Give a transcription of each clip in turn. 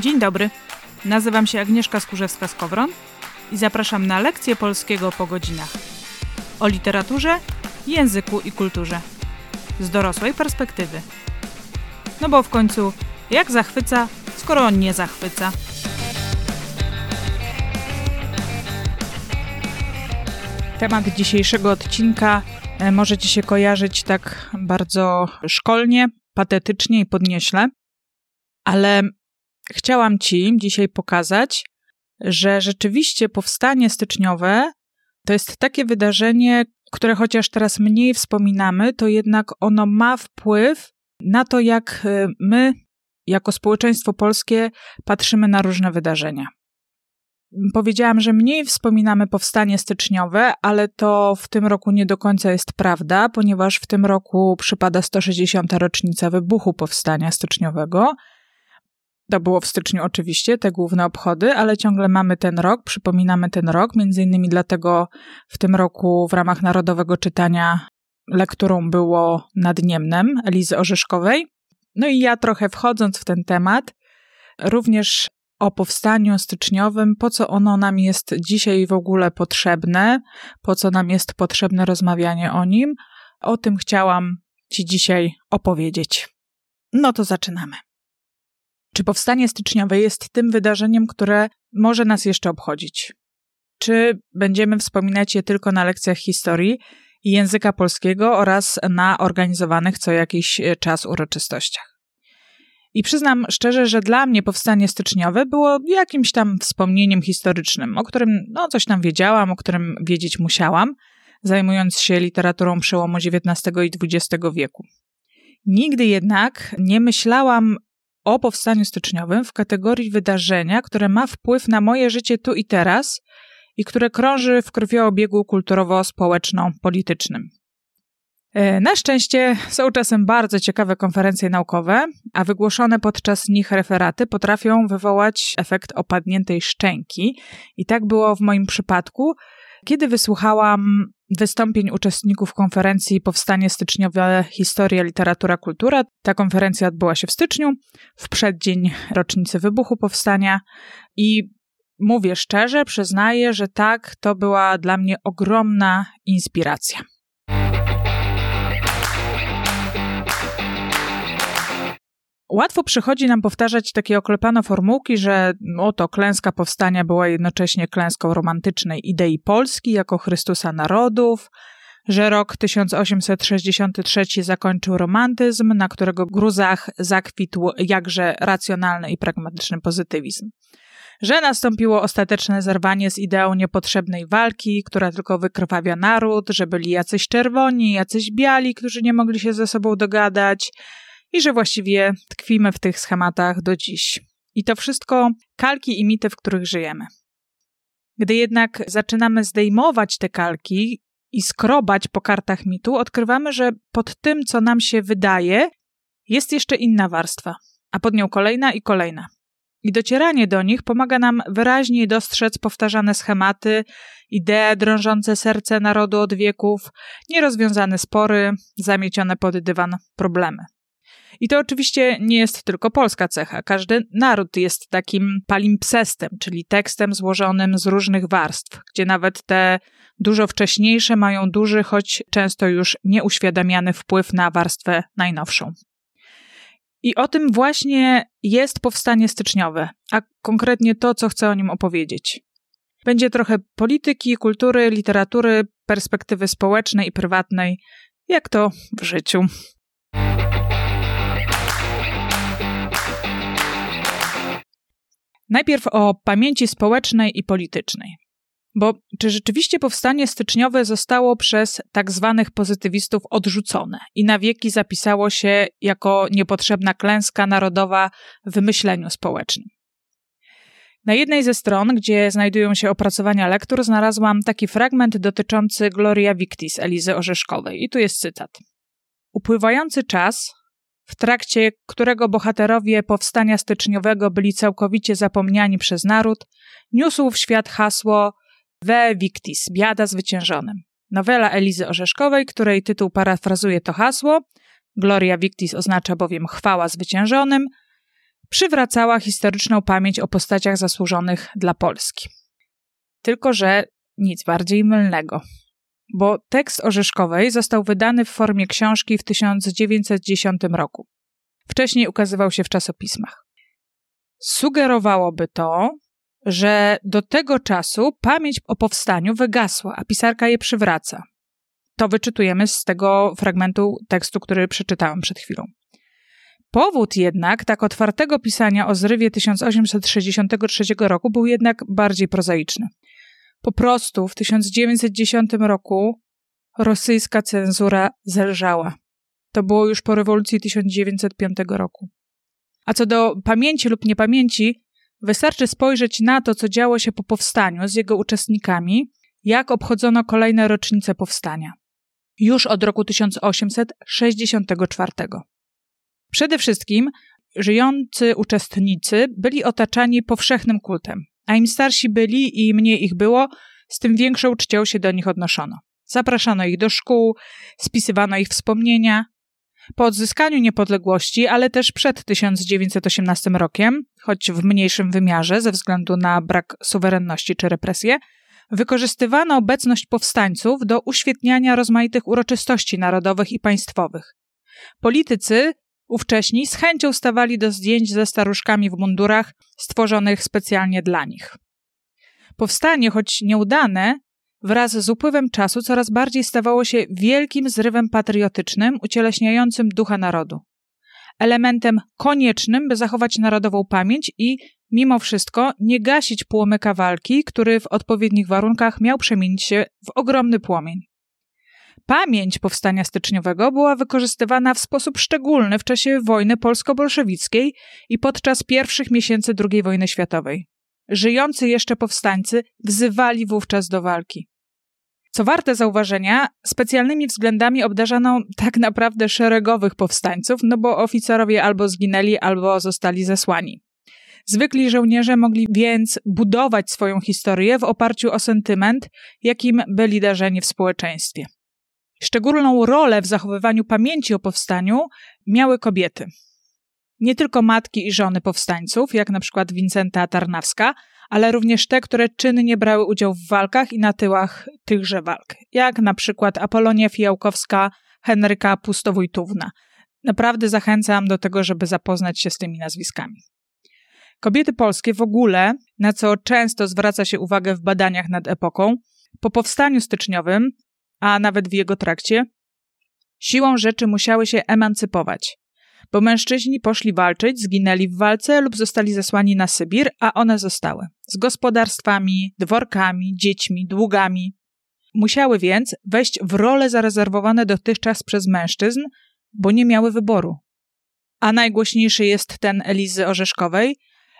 Dzień dobry. Nazywam się Agnieszka Skurzewska-Skowron i zapraszam na lekcję polskiego po godzinach. O literaturze, języku i kulturze. Z dorosłej perspektywy. No bo w końcu, jak zachwyca, skoro on nie zachwyca? Temat dzisiejszego odcinka e, możecie się kojarzyć tak bardzo szkolnie, patetycznie i podnieśle, ale chciałam Ci dzisiaj pokazać, że rzeczywiście powstanie styczniowe to jest takie wydarzenie, które chociaż teraz mniej wspominamy, to jednak ono ma wpływ na to, jak y, my, jako społeczeństwo polskie, patrzymy na różne wydarzenia. Powiedziałam, że mniej wspominamy powstanie styczniowe, ale to w tym roku nie do końca jest prawda, ponieważ w tym roku przypada 160. rocznica wybuchu powstania styczniowego. To było w styczniu oczywiście, te główne obchody, ale ciągle mamy ten rok, przypominamy ten rok, między innymi dlatego w tym roku w ramach Narodowego Czytania lekturą było Nad Niemnem Elizy Orzeszkowej. No i ja trochę wchodząc w ten temat, również o powstaniu styczniowym, po co ono nam jest dzisiaj w ogóle potrzebne, po co nam jest potrzebne rozmawianie o nim, o tym chciałam Ci dzisiaj opowiedzieć. No to zaczynamy. Czy powstanie styczniowe jest tym wydarzeniem, które może nas jeszcze obchodzić? Czy będziemy wspominać je tylko na lekcjach historii i języka polskiego oraz na organizowanych co jakiś czas uroczystościach? I przyznam szczerze, że dla mnie powstanie styczniowe było jakimś tam wspomnieniem historycznym, o którym no, coś tam wiedziałam, o którym wiedzieć musiałam, zajmując się literaturą przełomu XIX i XX wieku. Nigdy jednak nie myślałam o powstaniu styczniowym w kategorii wydarzenia, które ma wpływ na moje życie tu i teraz i które krąży w krwiobiegu kulturowo-społeczno-politycznym. E, na szczęście są czasem bardzo ciekawe konferencje naukowe, a wygłoszone podczas nich referaty potrafią wywołać efekt opadniętej szczęki. I tak było w moim przypadku, kiedy wysłuchałam wystąpień uczestników konferencji Powstanie Styczniowe Historia, Literatura, Kultura. Ta konferencja odbyła się w styczniu, w przeddzień rocznicy wybuchu powstania i mówię szczerze, przyznaję, że tak, to była dla mnie ogromna inspiracja. Łatwo przychodzi nam powtarzać takie oklepane formułki, że oto klęska powstania była jednocześnie klęską romantycznej idei Polski jako Chrystusa narodów, że rok 1863 zakończył romantyzm, na którego gruzach zakwitł jakże racjonalny i pragmatyczny pozytywizm. Że nastąpiło ostateczne zerwanie z ideą niepotrzebnej walki, która tylko wykrwawia naród, że byli jacyś czerwoni, jacyś biali, którzy nie mogli się ze sobą dogadać, i że właściwie tkwimy w tych schematach do dziś. I to wszystko kalki i mity, w których żyjemy. Gdy jednak zaczynamy zdejmować te kalki i skrobać po kartach mitu, odkrywamy, że pod tym, co nam się wydaje, jest jeszcze inna warstwa, a pod nią kolejna i kolejna. I docieranie do nich pomaga nam wyraźniej dostrzec powtarzane schematy, idee drążące serce narodu od wieków, nierozwiązane spory, zamiecione pod dywan problemy. I to oczywiście nie jest tylko polska cecha. Każdy naród jest takim palimpsestem, czyli tekstem złożonym z różnych warstw, gdzie nawet te dużo wcześniejsze mają duży, choć często już nieuświadamiany wpływ na warstwę najnowszą. I o tym właśnie jest powstanie styczniowe, a konkretnie to, co chcę o nim opowiedzieć. Będzie trochę polityki, kultury, literatury, perspektywy społecznej i prywatnej, jak to w życiu. Najpierw o pamięci społecznej i politycznej. Bo czy rzeczywiście powstanie styczniowe zostało przez tak zwanych pozytywistów odrzucone i na wieki zapisało się jako niepotrzebna klęska narodowa w myśleniu społecznym? Na jednej ze stron, gdzie znajdują się opracowania lektur, znalazłam taki fragment dotyczący Gloria Victis Elizy Orzeszkowej. I tu jest cytat. Upływający czas, w trakcie którego bohaterowie powstania styczniowego byli całkowicie zapomniani przez naród, niósł w świat hasło Ve Victis, biada zwyciężonym. Nowela Elizy Orzeszkowej, której tytuł parafrazuje to hasło, Gloria Victis oznacza bowiem chwała zwyciężonym, przywracała historyczną pamięć o postaciach zasłużonych dla Polski. Tylko, że nic bardziej mylnego. Bo tekst Orzeszkowej został wydany w formie książki w 1910 roku. Wcześniej ukazywał się w czasopismach. Sugerowałoby to, że do tego czasu pamięć o powstaniu wygasła, a pisarka je przywraca. To wyczytujemy z tego fragmentu tekstu, który przeczytałam przed chwilą. Powód jednak tak otwartego pisania o zrywie 1863 roku był jednak bardziej prozaiczny. Po prostu w 1910 roku rosyjska cenzura zelżała. To było już po rewolucji 1905 roku. A co do pamięci lub niepamięci, wystarczy spojrzeć na to, co działo się po powstaniu z jego uczestnikami, jak obchodzono kolejne rocznice powstania. Już od roku 1864. Przede wszystkim żyjący uczestnicy byli otaczani powszechnym kultem, a im starsi byli i mniej ich było, z tym większą czcią się do nich odnoszono. Zapraszano ich do szkół, spisywano ich wspomnienia. Po odzyskaniu niepodległości, ale też przed 1918 rokiem, choć w mniejszym wymiarze ze względu na brak suwerenności czy represje, wykorzystywano obecność powstańców do uświetniania rozmaitych uroczystości narodowych i państwowych. Politycy ówcześni z chęcią stawali do zdjęć ze staruszkami w mundurach stworzonych specjalnie dla nich. Powstanie, choć nieudane, wraz z upływem czasu coraz bardziej stawało się wielkim zrywem patriotycznym, ucieleśniającym ducha narodu. Elementem koniecznym, by zachować narodową pamięć i, mimo wszystko, nie gasić płomyka walki, który w odpowiednich warunkach miał przemienić się w ogromny płomień. Pamięć powstania styczniowego była wykorzystywana w sposób szczególny w czasie wojny polsko-bolszewickiej i podczas pierwszych miesięcy II wojny światowej. Żyjący jeszcze powstańcy wzywali wówczas do walki. Co warte zauważenia, specjalnymi względami obdarzano tak naprawdę szeregowych powstańców, no bo oficerowie albo zginęli, albo zostali zesłani. Zwykli żołnierze mogli więc budować swoją historię w oparciu o sentyment, jakim byli darzeni w społeczeństwie. Szczególną rolę w zachowywaniu pamięci o powstaniu miały kobiety. Nie tylko matki i żony powstańców, jak na przykład Wincenta Tarnawska, ale również te, które czynnie brały udział w walkach i na tyłach tychże walk, jak na przykład Apolonia Fijałkowska, Henryka Pustowójtówna. Naprawdę zachęcam do tego, żeby zapoznać się z tymi nazwiskami. Kobiety polskie w ogóle, na co często zwraca się uwagę w badaniach nad epoką, po powstaniu styczniowym a nawet w jego trakcie, siłą rzeczy musiały się emancypować, bo mężczyźni poszli walczyć, zginęli w walce lub zostali zesłani na Sybir, a one zostały z gospodarstwami, dworkami, dziećmi, długami. Musiały więc wejść w role zarezerwowane dotychczas przez mężczyzn, bo nie miały wyboru. A najgłośniejszy jest ten Elizy Orzeszkowej.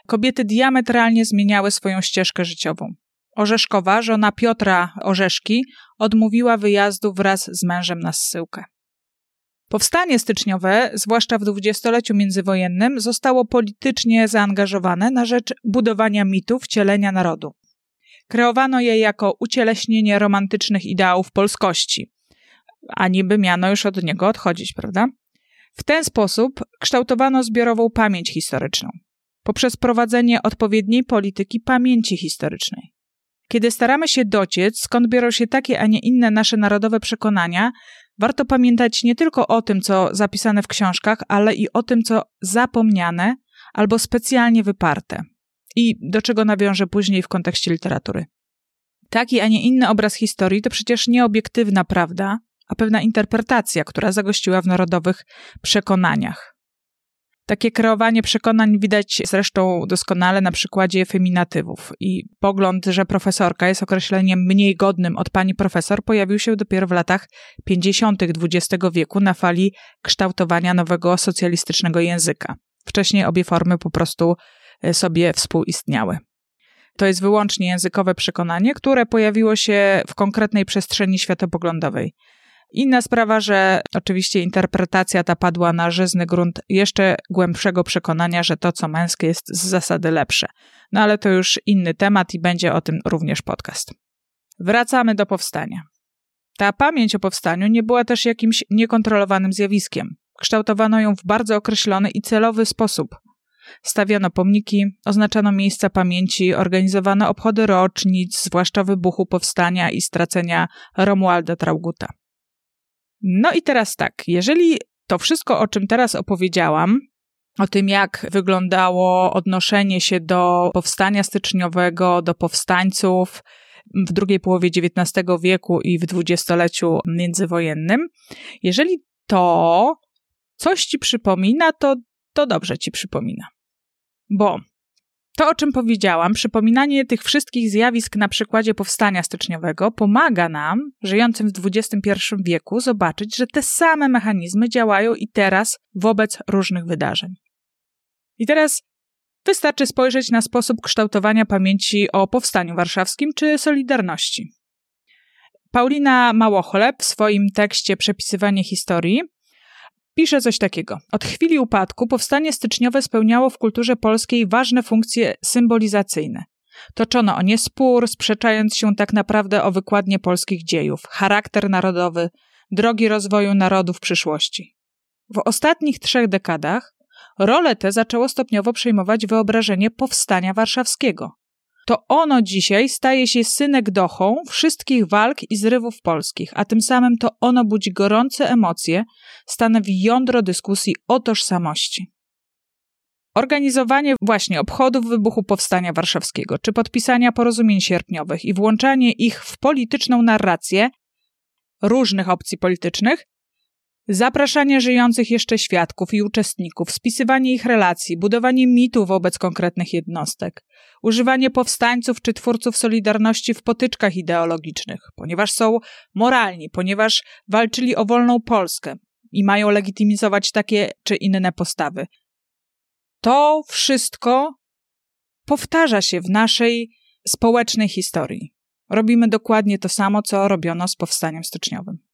Kobiety diametralnie zmieniały swoją ścieżkę życiową. Orzeszkowa, żona Piotra Orzeszki, odmówiła wyjazdu wraz z mężem na zsyłkę. Powstanie styczniowe, zwłaszcza w dwudziestoleciu międzywojennym, zostało politycznie zaangażowane na rzecz budowania mitu wcielenia narodu. Kreowano je jako ucieleśnienie romantycznych ideałów polskości, a niby miano już od niego odchodzić, prawda? W ten sposób kształtowano zbiorową pamięć historyczną poprzez prowadzenie odpowiedniej polityki pamięci historycznej. Kiedy staramy się dociec, skąd biorą się takie, a nie inne nasze narodowe przekonania, warto pamiętać nie tylko o tym, co zapisane w książkach, ale i o tym, co zapomniane albo specjalnie wyparte. I do czego nawiążę później w kontekście literatury. Taki, a nie inny obraz historii to przecież nie obiektywna prawda, a pewna interpretacja, która zagościła w narodowych przekonaniach. Takie kreowanie przekonań widać zresztą doskonale na przykładzie feminatywów. I pogląd, że profesorka jest określeniem mniej godnym od pani profesor, pojawił się dopiero w latach 50. XX wieku na fali kształtowania nowego socjalistycznego języka. Wcześniej obie formy po prostu e, sobie współistniały. To jest wyłącznie językowe przekonanie, które pojawiło się w konkretnej przestrzeni światopoglądowej. Inna sprawa, że oczywiście interpretacja ta padła na żyzny grunt jeszcze głębszego przekonania, że to, co męskie, jest z zasady lepsze. No ale to już inny temat i będzie o tym również podcast. Wracamy do powstania. Ta pamięć o powstaniu nie była też jakimś niekontrolowanym zjawiskiem. Kształtowano ją w bardzo określony i celowy sposób. stawiano pomniki, oznaczano miejsca pamięci, organizowano obchody rocznic, zwłaszcza wybuchu powstania i stracenia Romualda Trauguta. No i teraz tak, jeżeli to wszystko, o czym teraz opowiedziałam, o tym, jak wyglądało odnoszenie się do powstania styczniowego, do powstańców w drugiej połowie XIX wieku i w dwudziestoleciu międzywojennym. Jeżeli to coś ci przypomina, to, to dobrze ci przypomina. Bo to, o czym powiedziałam, przypominanie tych wszystkich zjawisk na przykładzie powstania styczniowego pomaga nam, żyjącym w XXI wieku, zobaczyć, że te same mechanizmy działają i teraz wobec różnych wydarzeń. I teraz wystarczy spojrzeć na sposób kształtowania pamięci o powstaniu warszawskim czy Solidarności. Paulina Małochleb w swoim tekście Przepisywanie historii pisze coś takiego. Od chwili upadku powstanie styczniowe spełniało w kulturze polskiej ważne funkcje symbolizacyjne. Toczono o nie spór, sprzeczając się tak naprawdę o wykładnie polskich dziejów, charakter narodowy, drogi rozwoju narodów przyszłości. W ostatnich trzech dekadach rolę tę zaczęło stopniowo przejmować wyobrażenie powstania warszawskiego. To ono dzisiaj staje się synekdochą wszystkich walk i zrywów polskich, a tym samym to ono budzi gorące emocje, stanowi jądro dyskusji o tożsamości. Organizowanie właśnie obchodów wybuchu Powstania Warszawskiego, czy podpisania porozumień sierpniowych i włączanie ich w polityczną narrację różnych opcji politycznych Zapraszanie żyjących jeszcze świadków i uczestników, spisywanie ich relacji, budowanie mitu wobec konkretnych jednostek, używanie powstańców czy twórców Solidarności w potyczkach ideologicznych, ponieważ są moralni, ponieważ walczyli o wolną Polskę i mają legitymizować takie czy inne postawy. To wszystko powtarza się w naszej społecznej historii. Robimy dokładnie to samo, co robiono z powstaniem styczniowym.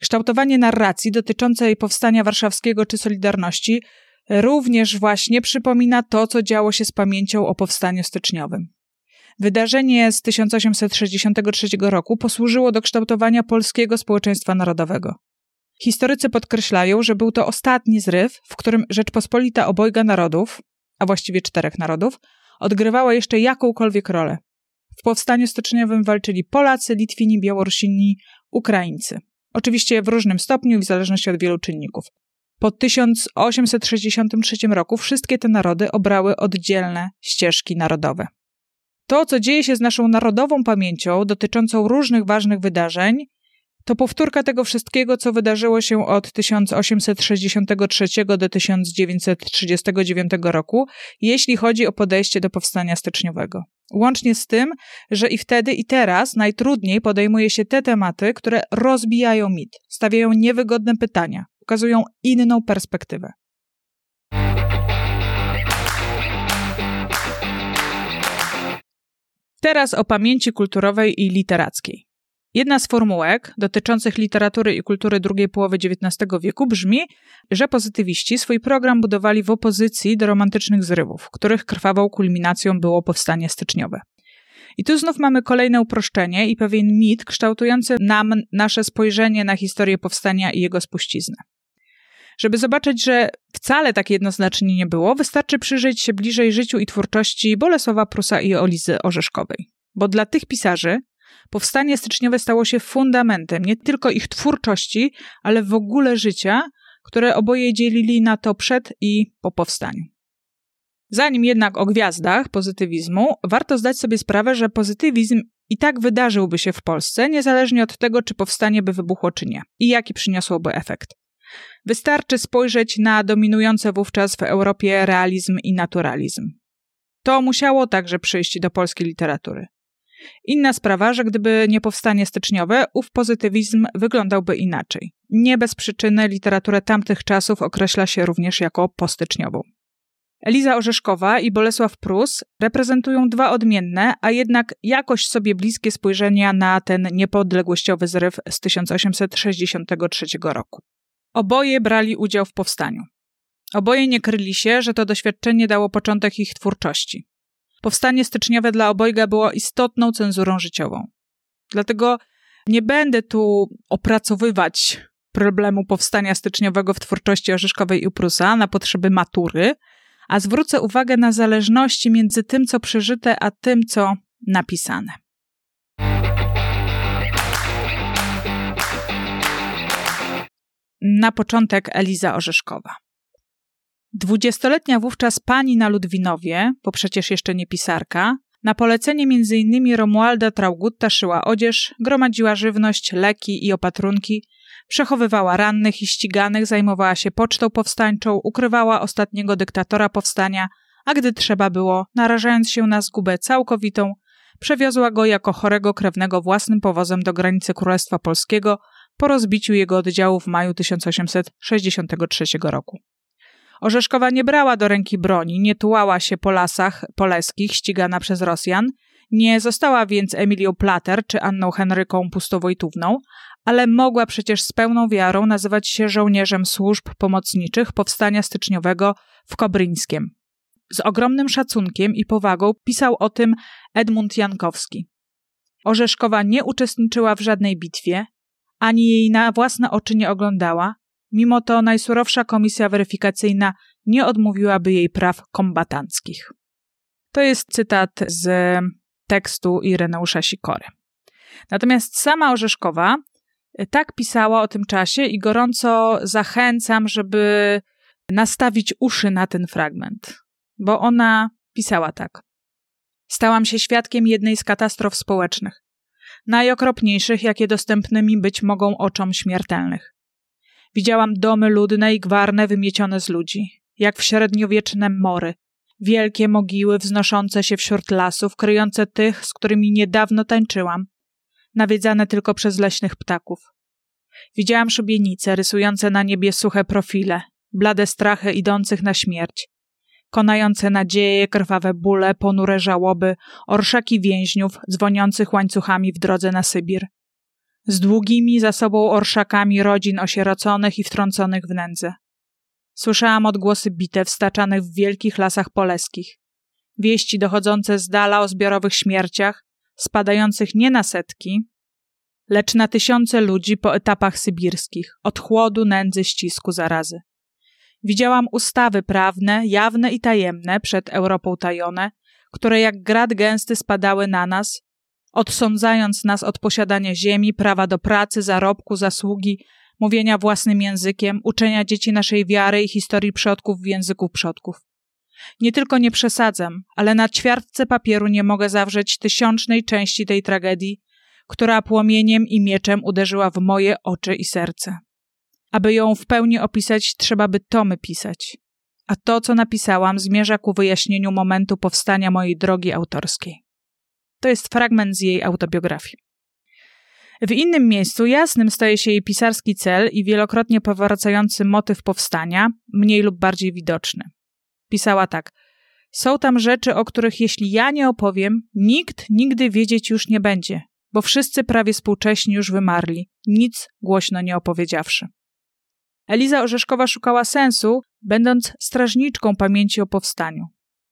Kształtowanie narracji dotyczącej powstania warszawskiego czy Solidarności również właśnie przypomina to, co działo się z pamięcią o powstaniu styczniowym. Wydarzenie z 1863 roku posłużyło do kształtowania polskiego społeczeństwa narodowego. Historycy podkreślają, że był to ostatni zryw, w którym Rzeczpospolita obojga narodów, a właściwie czterech narodów, odgrywała jeszcze jakąkolwiek rolę. W powstaniu styczniowym walczyli Polacy, Litwini, Białorusini, Ukraińcy. Oczywiście w różnym stopniu i w zależności od wielu czynników. Po 1863 roku wszystkie te narody obrały oddzielne ścieżki narodowe. To, co dzieje się z naszą narodową pamięcią dotyczącą różnych ważnych wydarzeń, to powtórka tego wszystkiego, co wydarzyło się od 1863 do 1939 roku, jeśli chodzi o podejście do powstania styczniowego. Łącznie z tym, że i wtedy, i teraz najtrudniej podejmuje się te tematy, które rozbijają mit, stawiają niewygodne pytania, ukazują inną perspektywę. Teraz o pamięci kulturowej i literackiej. Jedna z formułek dotyczących literatury i kultury drugiej połowy XIX wieku brzmi, że pozytywiści swój program budowali w opozycji do romantycznych zrywów, których krwawą kulminacją było powstanie styczniowe. I tu znów mamy kolejne uproszczenie i pewien mit kształtujący nam nasze spojrzenie na historię powstania i jego spuściznę. Żeby zobaczyć, że wcale tak jednoznacznie nie było, wystarczy przyjrzeć się bliżej życiu i twórczości Bolesława Prusa i Olizy Orzeszkowej. Bo dla tych pisarzy Powstanie styczniowe stało się fundamentem nie tylko ich twórczości, ale w ogóle życia, które oboje dzielili na to przed i po powstaniu. Zanim jednak o gwiazdach pozytywizmu, warto zdać sobie sprawę, że pozytywizm i tak wydarzyłby się w Polsce, niezależnie od tego, czy powstanie by wybuchło, czy nie, i jaki przyniosłoby efekt. Wystarczy spojrzeć na dominujące wówczas w Europie realizm i naturalizm. To musiało także przyjść do polskiej literatury. Inna sprawa, że gdyby nie powstanie styczniowe, ów pozytywizm wyglądałby inaczej. Nie bez przyczyny literaturę tamtych czasów określa się również jako postyczniową. Eliza Orzeszkowa i Bolesław Prus reprezentują dwa odmienne, a jednak jakoś sobie bliskie spojrzenia na ten niepodległościowy zryw z 1863 roku. Oboje brali udział w powstaniu. Oboje nie kryli się, że to doświadczenie dało początek ich twórczości. Powstanie styczniowe dla obojga było istotną cenzurą życiową. Dlatego nie będę tu opracowywać problemu powstania styczniowego w twórczości Orzeszkowej i Prusa na potrzeby matury, a zwrócę uwagę na zależności między tym, co przeżyte, a tym, co napisane. Na początek Eliza Orzeszkowa. Dwudziestoletnia wówczas pani na Ludwinowie, bo przecież jeszcze nie pisarka, na polecenie m.in. Romualda Traugutta szyła odzież, gromadziła żywność, leki i opatrunki, przechowywała rannych i ściganych, zajmowała się pocztą powstańczą, ukrywała ostatniego dyktatora powstania, a gdy trzeba było, narażając się na zgubę całkowitą, przewiozła go jako chorego krewnego własnym powozem do granicy Królestwa Polskiego po rozbiciu jego oddziału w maju 1863 roku. Orzeszkowa nie brała do ręki broni, nie tułała się po lasach poleskich ścigana przez Rosjan, nie została więc Emilią Plater czy Anną Henryką Pustowojtówną, ale mogła przecież z pełną wiarą nazywać się żołnierzem służb pomocniczych powstania styczniowego w Kobryńskiem. Z ogromnym szacunkiem i powagą pisał o tym Edmund Jankowski. Orzeszkowa nie uczestniczyła w żadnej bitwie, ani jej na własne oczy nie oglądała, Mimo to najsurowsza komisja weryfikacyjna nie odmówiłaby jej praw kombatanckich. To jest cytat z tekstu Ireneusza Sikory. Natomiast sama Orzeszkowa tak pisała o tym czasie i gorąco zachęcam, żeby nastawić uszy na ten fragment, bo ona pisała tak. Stałam się świadkiem jednej z katastrof społecznych, najokropniejszych, jakie dostępnymi być mogą oczom śmiertelnych. Widziałam domy ludne i gwarne wymiecione z ludzi, jak w średniowieczne mory. Wielkie mogiły wznoszące się wśród lasów, kryjące tych, z którymi niedawno tańczyłam, nawiedzane tylko przez leśnych ptaków. Widziałam szubienice rysujące na niebie suche profile, blade strachy idących na śmierć, konające nadzieje, krwawe bóle, ponure żałoby, orszaki więźniów dzwoniących łańcuchami w drodze na Sybir z długimi za sobą orszakami rodzin osieroconych i wtrąconych w nędzę. Słyszałam odgłosy bitew staczanych w wielkich lasach poleskich, wieści dochodzące z dala o zbiorowych śmierciach, spadających nie na setki, lecz na tysiące ludzi po etapach sybirskich, od chłodu, nędzy, ścisku, zarazy. Widziałam ustawy prawne, jawne i tajemne, przed Europą tajone, które jak grad gęsty spadały na nas, odsądzając nas od posiadania ziemi, prawa do pracy, zarobku, zasługi, mówienia własnym językiem, uczenia dzieci naszej wiary i historii przodków w języku przodków. Nie tylko nie przesadzam, ale na ćwiartce papieru nie mogę zawrzeć tysiącznej części tej tragedii, która płomieniem i mieczem uderzyła w moje oczy i serce. Aby ją w pełni opisać, trzeba by tomy pisać. A to, co napisałam, zmierza ku wyjaśnieniu momentu powstania mojej drogi autorskiej. To jest fragment z jej autobiografii. W innym miejscu jasnym staje się jej pisarski cel i wielokrotnie powracający motyw powstania, mniej lub bardziej widoczny. Pisała tak: Są tam rzeczy, o których jeśli ja nie opowiem, nikt nigdy wiedzieć już nie będzie, bo wszyscy prawie współcześni już wymarli, nic głośno nie opowiedziawszy. Eliza Orzeszkowa szukała sensu, będąc strażniczką pamięci o powstaniu.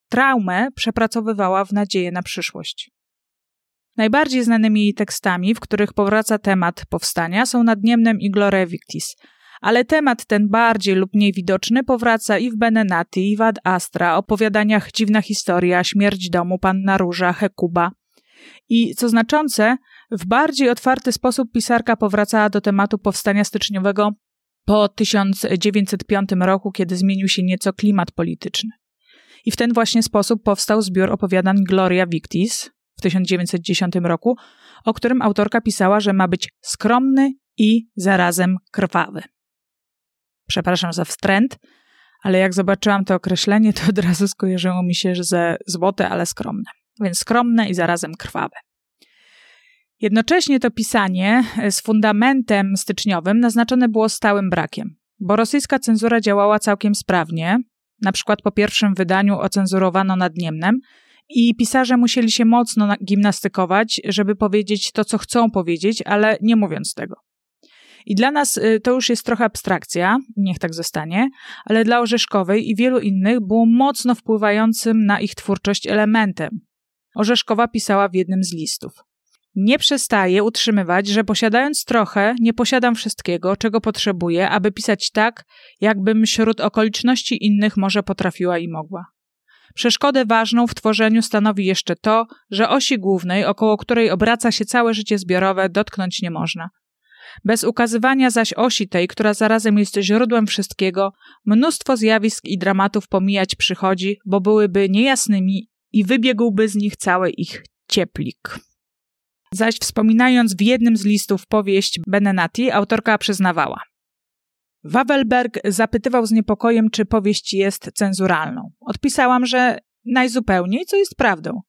Traumę przepracowywała w nadzieję na przyszłość. Najbardziej znanymi jej tekstami, w których powraca temat powstania, są Nadniemnem i Gloria Victis. Ale temat ten bardziej lub mniej widoczny powraca i w Benenati, i w Ad Astra, opowiadaniach Dziwna Historia, Śmierć domu, Panna Róża, Hekuba. I co znaczące, w bardziej otwarty sposób pisarka powracała do tematu powstania styczniowego po 1905 roku, kiedy zmienił się nieco klimat polityczny. I w ten właśnie sposób powstał zbiór opowiadań Gloria Victis, w 1910 roku, o którym autorka pisała, że ma być skromny i zarazem krwawy. Przepraszam za wstręt, ale jak zobaczyłam to określenie, to od razu skojarzyło mi się, że złote, ale skromne. Więc skromne i zarazem krwawe. Jednocześnie to pisanie z fundamentem styczniowym naznaczone było stałym brakiem, bo rosyjska cenzura działała całkiem sprawnie. Na przykład po pierwszym wydaniu ocenzurowano nad Niemnem, i pisarze musieli się mocno gimnastykować, żeby powiedzieć to, co chcą powiedzieć, ale nie mówiąc tego. I dla nas y, to już jest trochę abstrakcja, niech tak zostanie, ale dla Orzeszkowej i wielu innych było mocno wpływającym na ich twórczość elementem. Orzeszkowa pisała w jednym z listów. nie przestaję utrzymywać, że posiadając trochę, nie posiadam wszystkiego, czego potrzebuję, aby pisać tak, jakbym wśród okoliczności innych może potrafiła i mogła. Przeszkodę ważną w tworzeniu stanowi jeszcze to, że osi głównej, około której obraca się całe życie zbiorowe, dotknąć nie można. Bez ukazywania zaś osi tej, która zarazem jest źródłem wszystkiego, mnóstwo zjawisk i dramatów pomijać przychodzi, bo byłyby niejasnymi i wybiegłby z nich cały ich cieplik. Zaś wspominając w jednym z listów powieść Benenati, autorka przyznawała. Wawelberg zapytywał z niepokojem, czy powieść jest cenzuralną. Odpisałam, że najzupełniej, co jest prawdą.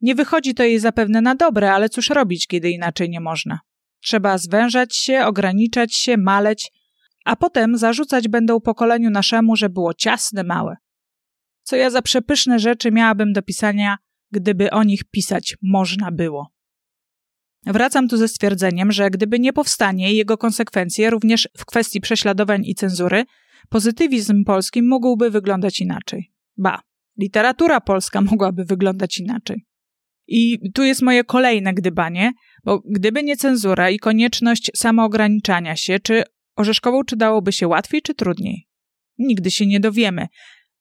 Nie wychodzi to jej zapewne na dobre, ale cóż robić, kiedy inaczej nie można. Trzeba zwężać się, ograniczać się, maleć, a potem zarzucać będą pokoleniu naszemu, że było ciasne, małe. Co ja za przepyszne rzeczy miałabym do pisania, gdyby o nich pisać można było. Wracam tu ze stwierdzeniem, że gdyby nie powstanie i jego konsekwencje, również w kwestii prześladowań i cenzury, pozytywizm polski mógłby wyglądać inaczej. Ba, literatura polska mogłaby wyglądać inaczej. I tu jest moje kolejne gdybanie, bo gdyby nie cenzura i konieczność samoograniczania się, czy Orzeszkową czy dałoby się łatwiej czy trudniej? Nigdy się nie dowiemy,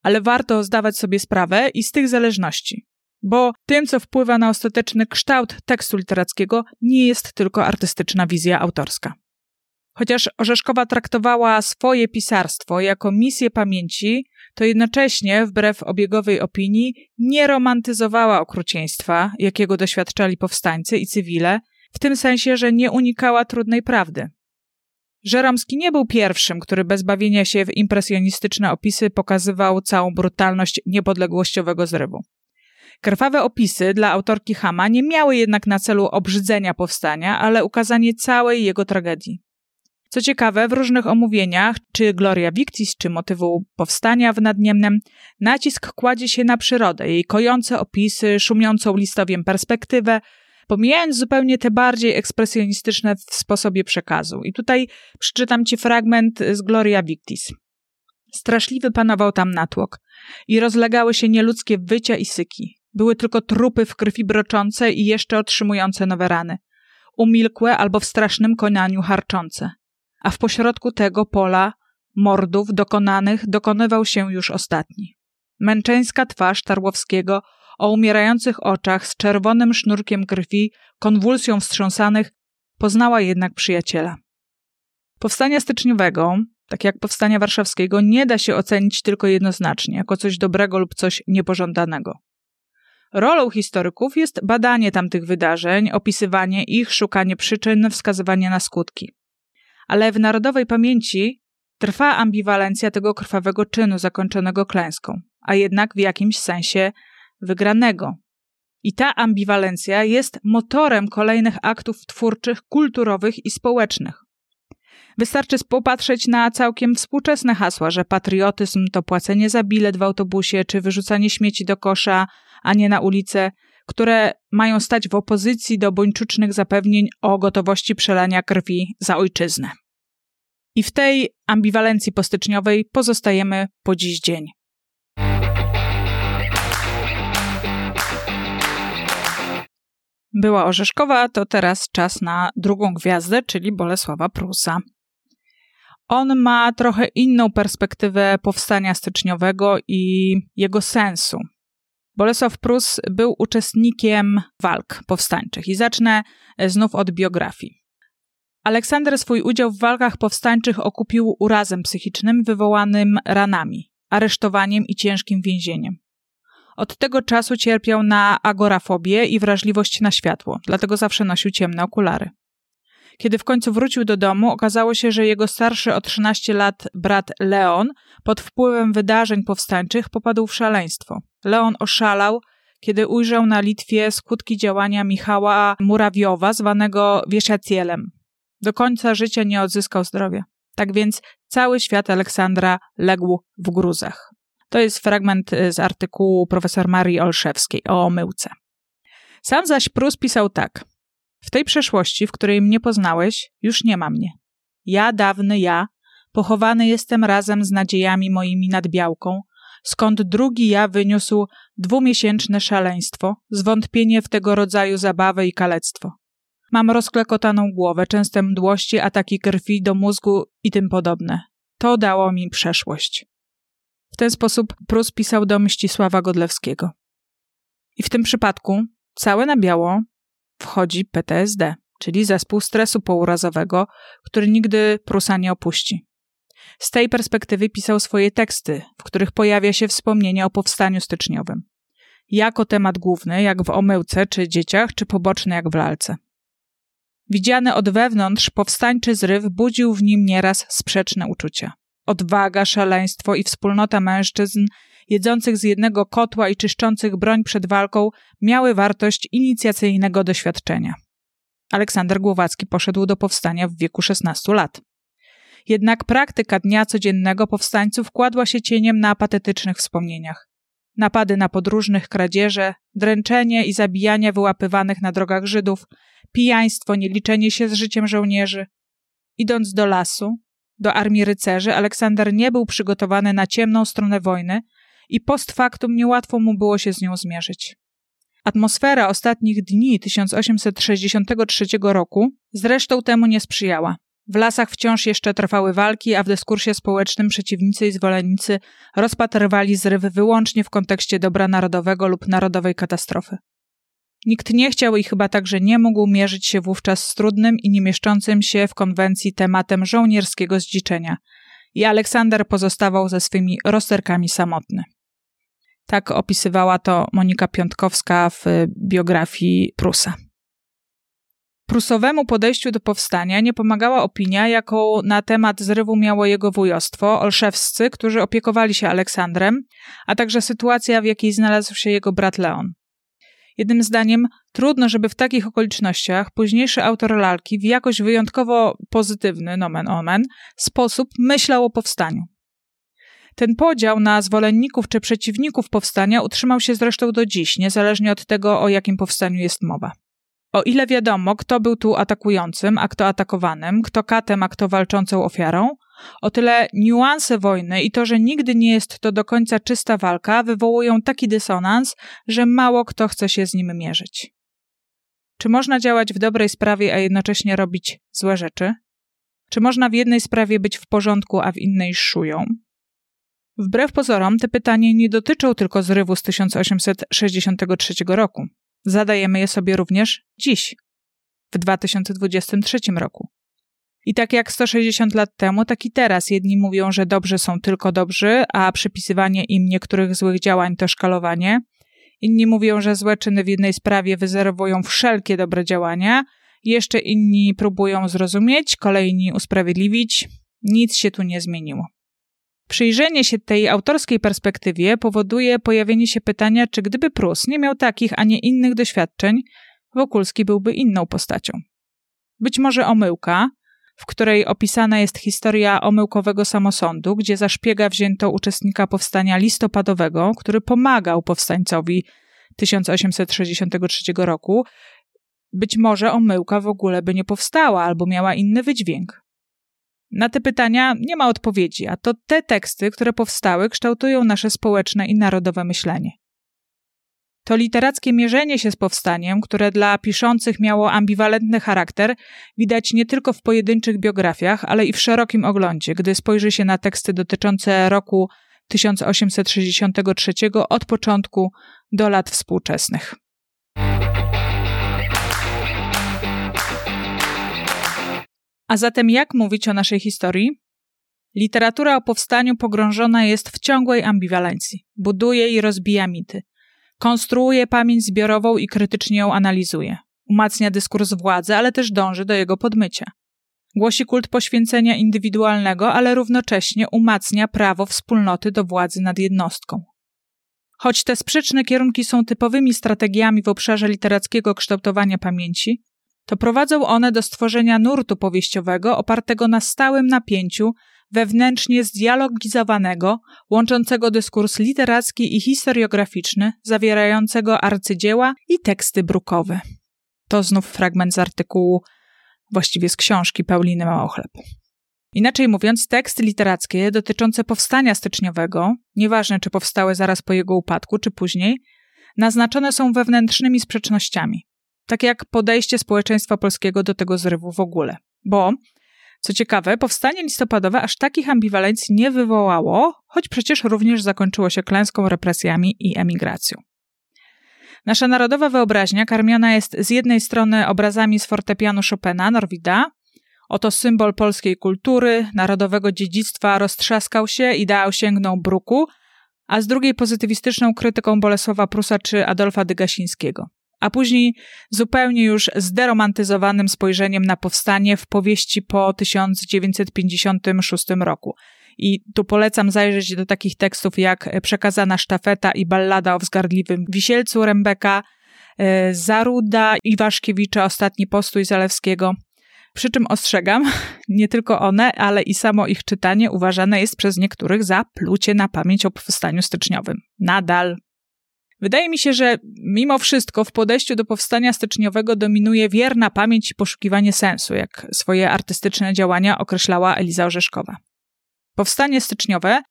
ale warto zdawać sobie sprawę i z tych zależności. Bo tym, co wpływa na ostateczny kształt tekstu literackiego, nie jest tylko artystyczna wizja autorska. Chociaż Orzeszkowa traktowała swoje pisarstwo jako misję pamięci, to jednocześnie, wbrew obiegowej opinii, nie romantyzowała okrucieństwa, jakiego doświadczali powstańcy i cywile, w tym sensie, że nie unikała trudnej prawdy. Żeromski nie był pierwszym, który bez bawienia się w impresjonistyczne opisy pokazywał całą brutalność niepodległościowego zrywu. Krwawe opisy dla autorki Hama nie miały jednak na celu obrzydzenia powstania, ale ukazanie całej jego tragedii. Co ciekawe, w różnych omówieniach, czy Gloria Victis, czy motywu powstania w Nadniemnem, nacisk kładzie się na przyrodę, jej kojące opisy, szumiącą listowiem perspektywę, pomijając zupełnie te bardziej ekspresjonistyczne w sposobie przekazu. I tutaj przeczytam ci fragment z Gloria Victis. Straszliwy panował tam natłok i rozlegały się nieludzkie wycia i syki. Były tylko trupy w krwi broczące i jeszcze otrzymujące nowe rany. Umilkłe albo w strasznym konaniu harczące. A w pośrodku tego pola mordów dokonanych dokonywał się już ostatni. Męczeńska twarz Tarłowskiego o umierających oczach z czerwonym sznurkiem krwi, konwulsją wstrząsanych, poznała jednak przyjaciela. Powstania styczniowego, tak jak powstania warszawskiego, nie da się ocenić tylko jednoznacznie, jako coś dobrego lub coś niepożądanego. Rolą historyków jest badanie tamtych wydarzeń, opisywanie ich, szukanie przyczyn, wskazywanie na skutki. Ale w narodowej pamięci trwa ambiwalencja tego krwawego czynu zakończonego klęską, a jednak w jakimś sensie wygranego. I ta ambiwalencja jest motorem kolejnych aktów twórczych, kulturowych i społecznych. Wystarczy popatrzeć na całkiem współczesne hasła, że patriotyzm to płacenie za bilet w autobusie czy wyrzucanie śmieci do kosza, a nie na ulicę, które mają stać w opozycji do bończucznych zapewnień o gotowości przelania krwi za ojczyznę. I w tej ambiwalencji postyczniowej pozostajemy po dziś dzień. Była Orzeszkowa, to teraz czas na drugą gwiazdę, czyli Bolesława Prusa. On ma trochę inną perspektywę powstania styczniowego i jego sensu. Bolesław Prus był uczestnikiem walk powstańczych i zacznę znów od biografii. Aleksander swój udział w walkach powstańczych okupił urazem psychicznym wywołanym ranami, aresztowaniem i ciężkim więzieniem. Od tego czasu cierpiał na agorafobię i wrażliwość na światło, dlatego zawsze nosił ciemne okulary. Kiedy w końcu wrócił do domu, okazało się, że jego starszy o 13 lat brat Leon pod wpływem wydarzeń powstańczych popadł w szaleństwo. Leon oszalał, kiedy ujrzał na Litwie skutki działania Michała Murawiowa, zwanego Wieszacielem. Do końca życia nie odzyskał zdrowia. Tak więc cały świat Aleksandra legł w gruzach. To jest fragment y, z artykułu profesor Marii Olszewskiej o omyłce. Sam zaś Prus pisał tak. W tej przeszłości, w której mnie poznałeś, już nie ma mnie. Ja, dawny ja, pochowany jestem razem z nadziejami moimi nad białką, skąd drugi ja wyniósł dwumiesięczne szaleństwo, zwątpienie w tego rodzaju zabawę i kalectwo. Mam rozklekotaną głowę, częste mdłości, ataki krwi do mózgu i tym podobne. To dało mi przeszłość. W ten sposób Prus pisał do Mścisława Godlewskiego. I w tym przypadku całe na biało wchodzi PTSD, czyli zespół stresu pourazowego, który nigdy Prusa nie opuści. Z tej perspektywy pisał swoje teksty, w których pojawia się wspomnienie o powstaniu styczniowym. Jako temat główny, jak w Omyłce czy Dzieciach, czy poboczny, jak w Lalce. Widziany od wewnątrz powstańczy zryw budził w nim nieraz sprzeczne uczucia. Odwaga, szaleństwo i wspólnota mężczyzn jedzących z jednego kotła i czyszczących broń przed walką miały wartość inicjacyjnego doświadczenia. Aleksander Głowacki poszedł do powstania w wieku 16 lat. Jednak praktyka dnia codziennego powstańców kładła się cieniem na apatetycznych wspomnieniach. Napady na podróżnych, kradzieże, dręczenie i zabijanie wyłapywanych na drogach Żydów, pijaństwo, nieliczenie się z życiem żołnierzy. Idąc do lasu, do armii rycerzy, Aleksander nie był przygotowany na ciemną stronę wojny i post factum niełatwo mu było się z nią zmierzyć. Atmosfera ostatnich dni 1863 roku zresztą temu nie sprzyjała. W lasach wciąż jeszcze trwały walki, a w dyskursie społecznym przeciwnicy i zwolennicy rozpatrywali zryw wyłącznie w kontekście dobra narodowego lub narodowej katastrofy. Nikt nie chciał i chyba także nie mógł mierzyć się wówczas z trudnym i nie mieszczącym się w konwencji tematem żołnierskiego zdziczenia. I Aleksander pozostawał ze swymi rozterkami samotny. Tak opisywała to Monika Piątkowska w biografii Prusa. Prusowemu podejściu do powstania nie pomagała opinia, jaką na temat zrywu miało jego wujostwo, olszewscy, którzy opiekowali się Aleksandrem, a także sytuacja, w jakiej znalazł się jego brat Leon. Jednym zdaniem, trudno, żeby w takich okolicznościach późniejszy autor lalki w jakoś wyjątkowo pozytywny, nomen omen, sposób myślał o powstaniu. Ten podział na zwolenników czy przeciwników powstania utrzymał się zresztą do dziś, niezależnie od tego, o jakim powstaniu jest mowa. O ile wiadomo, kto był tu atakującym, a kto atakowanym, kto katem, a kto walczącą ofiarą, o tyle niuanse wojny i to, że nigdy nie jest to do końca czysta walka, wywołują taki dysonans, że mało kto chce się z nim mierzyć. Czy można działać w dobrej sprawie, a jednocześnie robić złe rzeczy? Czy można w jednej sprawie być w porządku, a w innej szują? Wbrew pozorom, te pytania nie dotyczą tylko zrywu z 1863 roku. Zadajemy je sobie również dziś, w 2023 roku. I tak jak 160 lat temu, tak i teraz jedni mówią, że dobrzy są tylko dobrzy, a przypisywanie im niektórych złych działań to szkalowanie. Inni mówią, że złe czyny w jednej sprawie wyzerwują wszelkie dobre działania. Jeszcze inni próbują zrozumieć, kolejni usprawiedliwić. Nic się tu nie zmieniło. Przyjrzenie się tej autorskiej perspektywie powoduje pojawienie się pytania, czy gdyby Prus nie miał takich, a nie innych doświadczeń, Wokulski byłby inną postacią. Być może omyłka, w której opisana jest historia omyłkowego samosądu, gdzie za szpiega wzięto uczestnika powstania listopadowego, który pomagał powstańcowi 1863 roku. Być może omyłka w ogóle by nie powstała albo miała inny wydźwięk. Na te pytania nie ma odpowiedzi, a to te teksty, które powstały, kształtują nasze społeczne i narodowe myślenie. To literackie mierzenie się z powstaniem, które dla piszących miało ambiwalentny charakter, widać nie tylko w pojedynczych biografiach, ale i w szerokim oglądzie, gdy spojrzy się na teksty dotyczące roku 1863 od początku do lat współczesnych. A zatem jak mówić o naszej historii? Literatura o powstaniu pogrążona jest w ciągłej ambiwalencji. Buduje i rozbija mity. Konstruuje pamięć zbiorową i krytycznie ją analizuje. Umacnia dyskurs władzy, ale też dąży do jego podmycia. Głosi kult poświęcenia indywidualnego, ale równocześnie umacnia prawo wspólnoty do władzy nad jednostką. Choć te sprzeczne kierunki są typowymi strategiami w obszarze literackiego kształtowania pamięci, to prowadzą one do stworzenia nurtu powieściowego opartego na stałym napięciu, wewnętrznie zdialogizowanego, łączącego dyskurs literacki i historiograficzny, zawierającego arcydzieła i teksty brukowe. To znów fragment z artykułu, właściwie z książki Pauliny Małochleb. Inaczej mówiąc, teksty literackie dotyczące powstania styczniowego, nieważne czy powstały zaraz po jego upadku, czy później, naznaczone są wewnętrznymi sprzecznościami. Tak jak podejście społeczeństwa polskiego do tego zrywu w ogóle. Bo, co ciekawe, powstanie listopadowe aż takich ambiwalencji nie wywołało, choć przecież również zakończyło się klęską, represjami i emigracją. Nasza narodowa wyobraźnia karmiona jest z jednej strony obrazami z fortepianu Chopina, Norwida, Oto symbol polskiej kultury, narodowego dziedzictwa roztrzaskał się, ideał sięgnął bruku, a z drugiej pozytywistyczną krytyką Bolesława Prusa czy Adolfa Dygasińskiego. A później zupełnie już zderomantyzowanym spojrzeniem na powstanie w powieści po 1956 roku. I tu polecam zajrzeć do takich tekstów jak Przekazana sztafeta i ballada o wzgardliwym wisielcu Rembeka, e, Zaruda Iwaszkiewicza, Ostatni postój Zalewskiego – przy czym ostrzegam, nie tylko one, ale i samo ich czytanie uważane jest przez niektórych za plucie na pamięć o powstaniu styczniowym. Nadal. Wydaje mi się, że mimo wszystko w podejściu do powstania styczniowego dominuje wierna pamięć i poszukiwanie sensu, jak swoje artystyczne działania określała Eliza Orzeszkowa. Powstanie styczniowe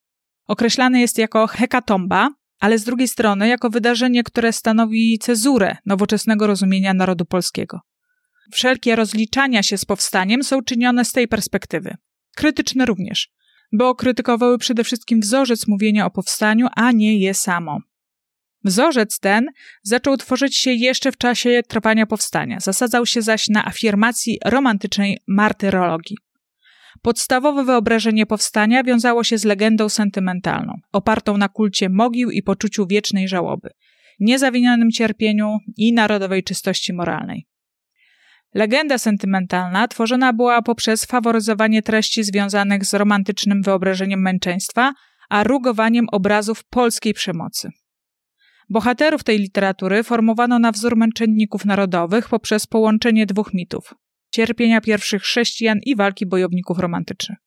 określane jest jako hekatomba, ale z drugiej strony jako wydarzenie, które stanowi cezurę nowoczesnego rozumienia narodu polskiego. Wszelkie rozliczania się z powstaniem są czynione z tej perspektywy. Krytyczne również, bo krytykowały przede wszystkim wzorzec mówienia o powstaniu, a nie je samo. Wzorzec ten zaczął tworzyć się jeszcze w czasie trwania powstania, zasadzał się zaś na afirmacji romantycznej martyrologii. Podstawowe wyobrażenie powstania wiązało się z legendą sentymentalną, opartą na kulcie mogił i poczuciu wiecznej żałoby, niezawinionym cierpieniu i narodowej czystości moralnej. Legenda sentymentalna tworzona była poprzez faworyzowanie treści związanych z romantycznym wyobrażeniem męczeństwa, a rugowaniem obrazów polskiej przemocy. Bohaterów tej literatury formowano na wzór męczenników narodowych poprzez połączenie dwóch mitów cierpienia pierwszych chrześcijan i walki bojowników romantycznych.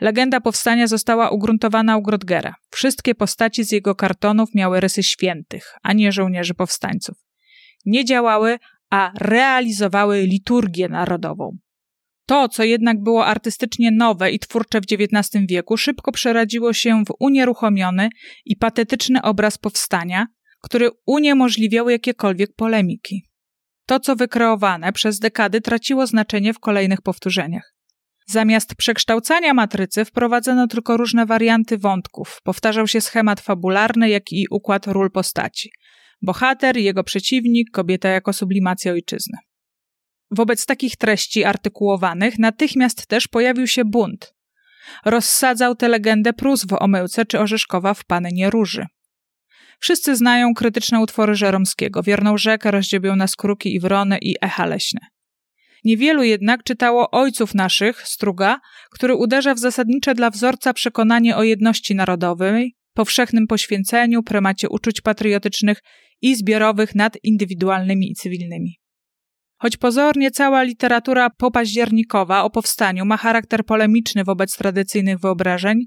Legenda powstania została ugruntowana u Grodgera. Wszystkie postaci z jego kartonów miały rysy świętych, a nie żołnierzy powstańców. Nie działały, a realizowały liturgię narodową. To, co jednak było artystycznie nowe i twórcze w XIX wieku, szybko przeradziło się w unieruchomiony i patetyczny obraz powstania, który uniemożliwiał jakiekolwiek polemiki. To, co wykreowane przez dekady, traciło znaczenie w kolejnych powtórzeniach. Zamiast przekształcania matrycy wprowadzono tylko różne warianty wątków. Powtarzał się schemat fabularny, jak i układ ról postaci bohater, jego przeciwnik, kobieta jako sublimacja ojczyzny. Wobec takich treści artykułowanych natychmiast też pojawił się bunt. Rozsadzał tę legendę Prus w Omyłce czy Orzeszkowa w Pannie Róży. Wszyscy znają krytyczne utwory Żeromskiego, Wierną rzekę, Rozdziebią nas kruki i wrony i Echa leśne. Niewielu jednak czytało Ojców Naszych, Struga, który uderza w zasadnicze dla wzorca przekonanie o jedności narodowej, powszechnym poświęceniu, prymacie uczuć patriotycznych i zbiorowych nad indywidualnymi i cywilnymi. Choć pozornie cała literatura popaździernikowa o powstaniu ma charakter polemiczny wobec tradycyjnych wyobrażeń,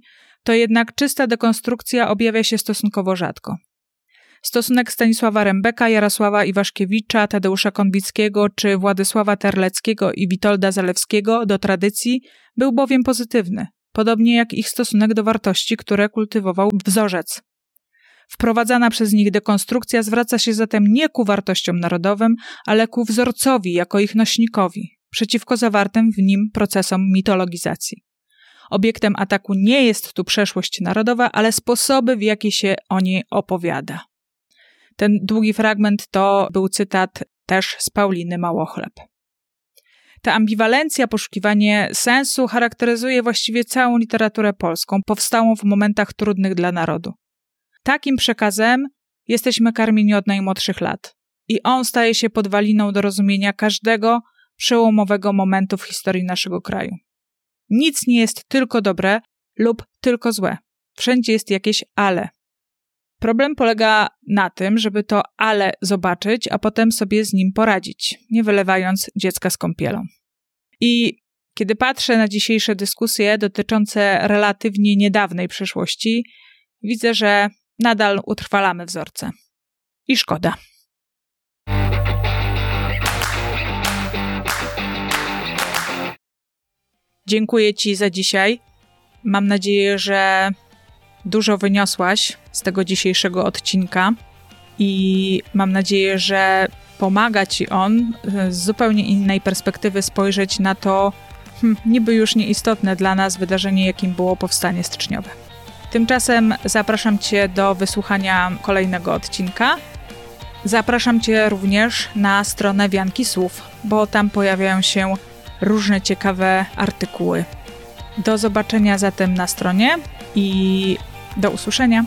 to jednak czysta dekonstrukcja objawia się stosunkowo rzadko. Stosunek Stanisława Rembeka, Jarosława Iwaszkiewicza, Tadeusza Konwickiego czy Władysława Terleckiego i Witolda Zalewskiego do tradycji był bowiem pozytywny, podobnie jak ich stosunek do wartości, które kultywował wzorzec. Wprowadzana przez nich dekonstrukcja zwraca się zatem nie ku wartościom narodowym, ale ku wzorcowi jako ich nośnikowi, przeciwko zawartym w nim procesom mitologizacji. Obiektem ataku nie jest tu przeszłość narodowa, ale sposoby, w jaki się o niej opowiada. Ten długi fragment to był cytat też z Pauliny Małochleb. Ta ambiwalencja, poszukiwanie sensu charakteryzuje właściwie całą literaturę polską, powstałą w momentach trudnych dla narodu. Takim przekazem jesteśmy karmieni od najmłodszych lat. I on staje się podwaliną do rozumienia każdego przełomowego momentu w historii naszego kraju. Nic nie jest tylko dobre lub tylko złe. Wszędzie jest jakieś ale. Problem polega na tym, żeby to ale zobaczyć, a potem sobie z nim poradzić, nie wylewając dziecka z kąpielą. I kiedy patrzę na dzisiejsze dyskusje dotyczące relatywnie niedawnej przeszłości, widzę, że nadal utrwalamy wzorce. I szkoda. Dziękuję Ci za dzisiaj. Mam nadzieję, że dużo wyniosłaś z tego dzisiejszego odcinka i mam nadzieję, że pomaga Ci on z zupełnie innej perspektywy spojrzeć na to hm, niby już nieistotne dla nas wydarzenie, jakim było powstanie styczniowe. Tymczasem zapraszam Cię do wysłuchania kolejnego odcinka. Zapraszam Cię również na stronę Wianki Słów, bo tam pojawiają się różne ciekawe artykuły. Do zobaczenia zatem na stronie i do usłyszenia.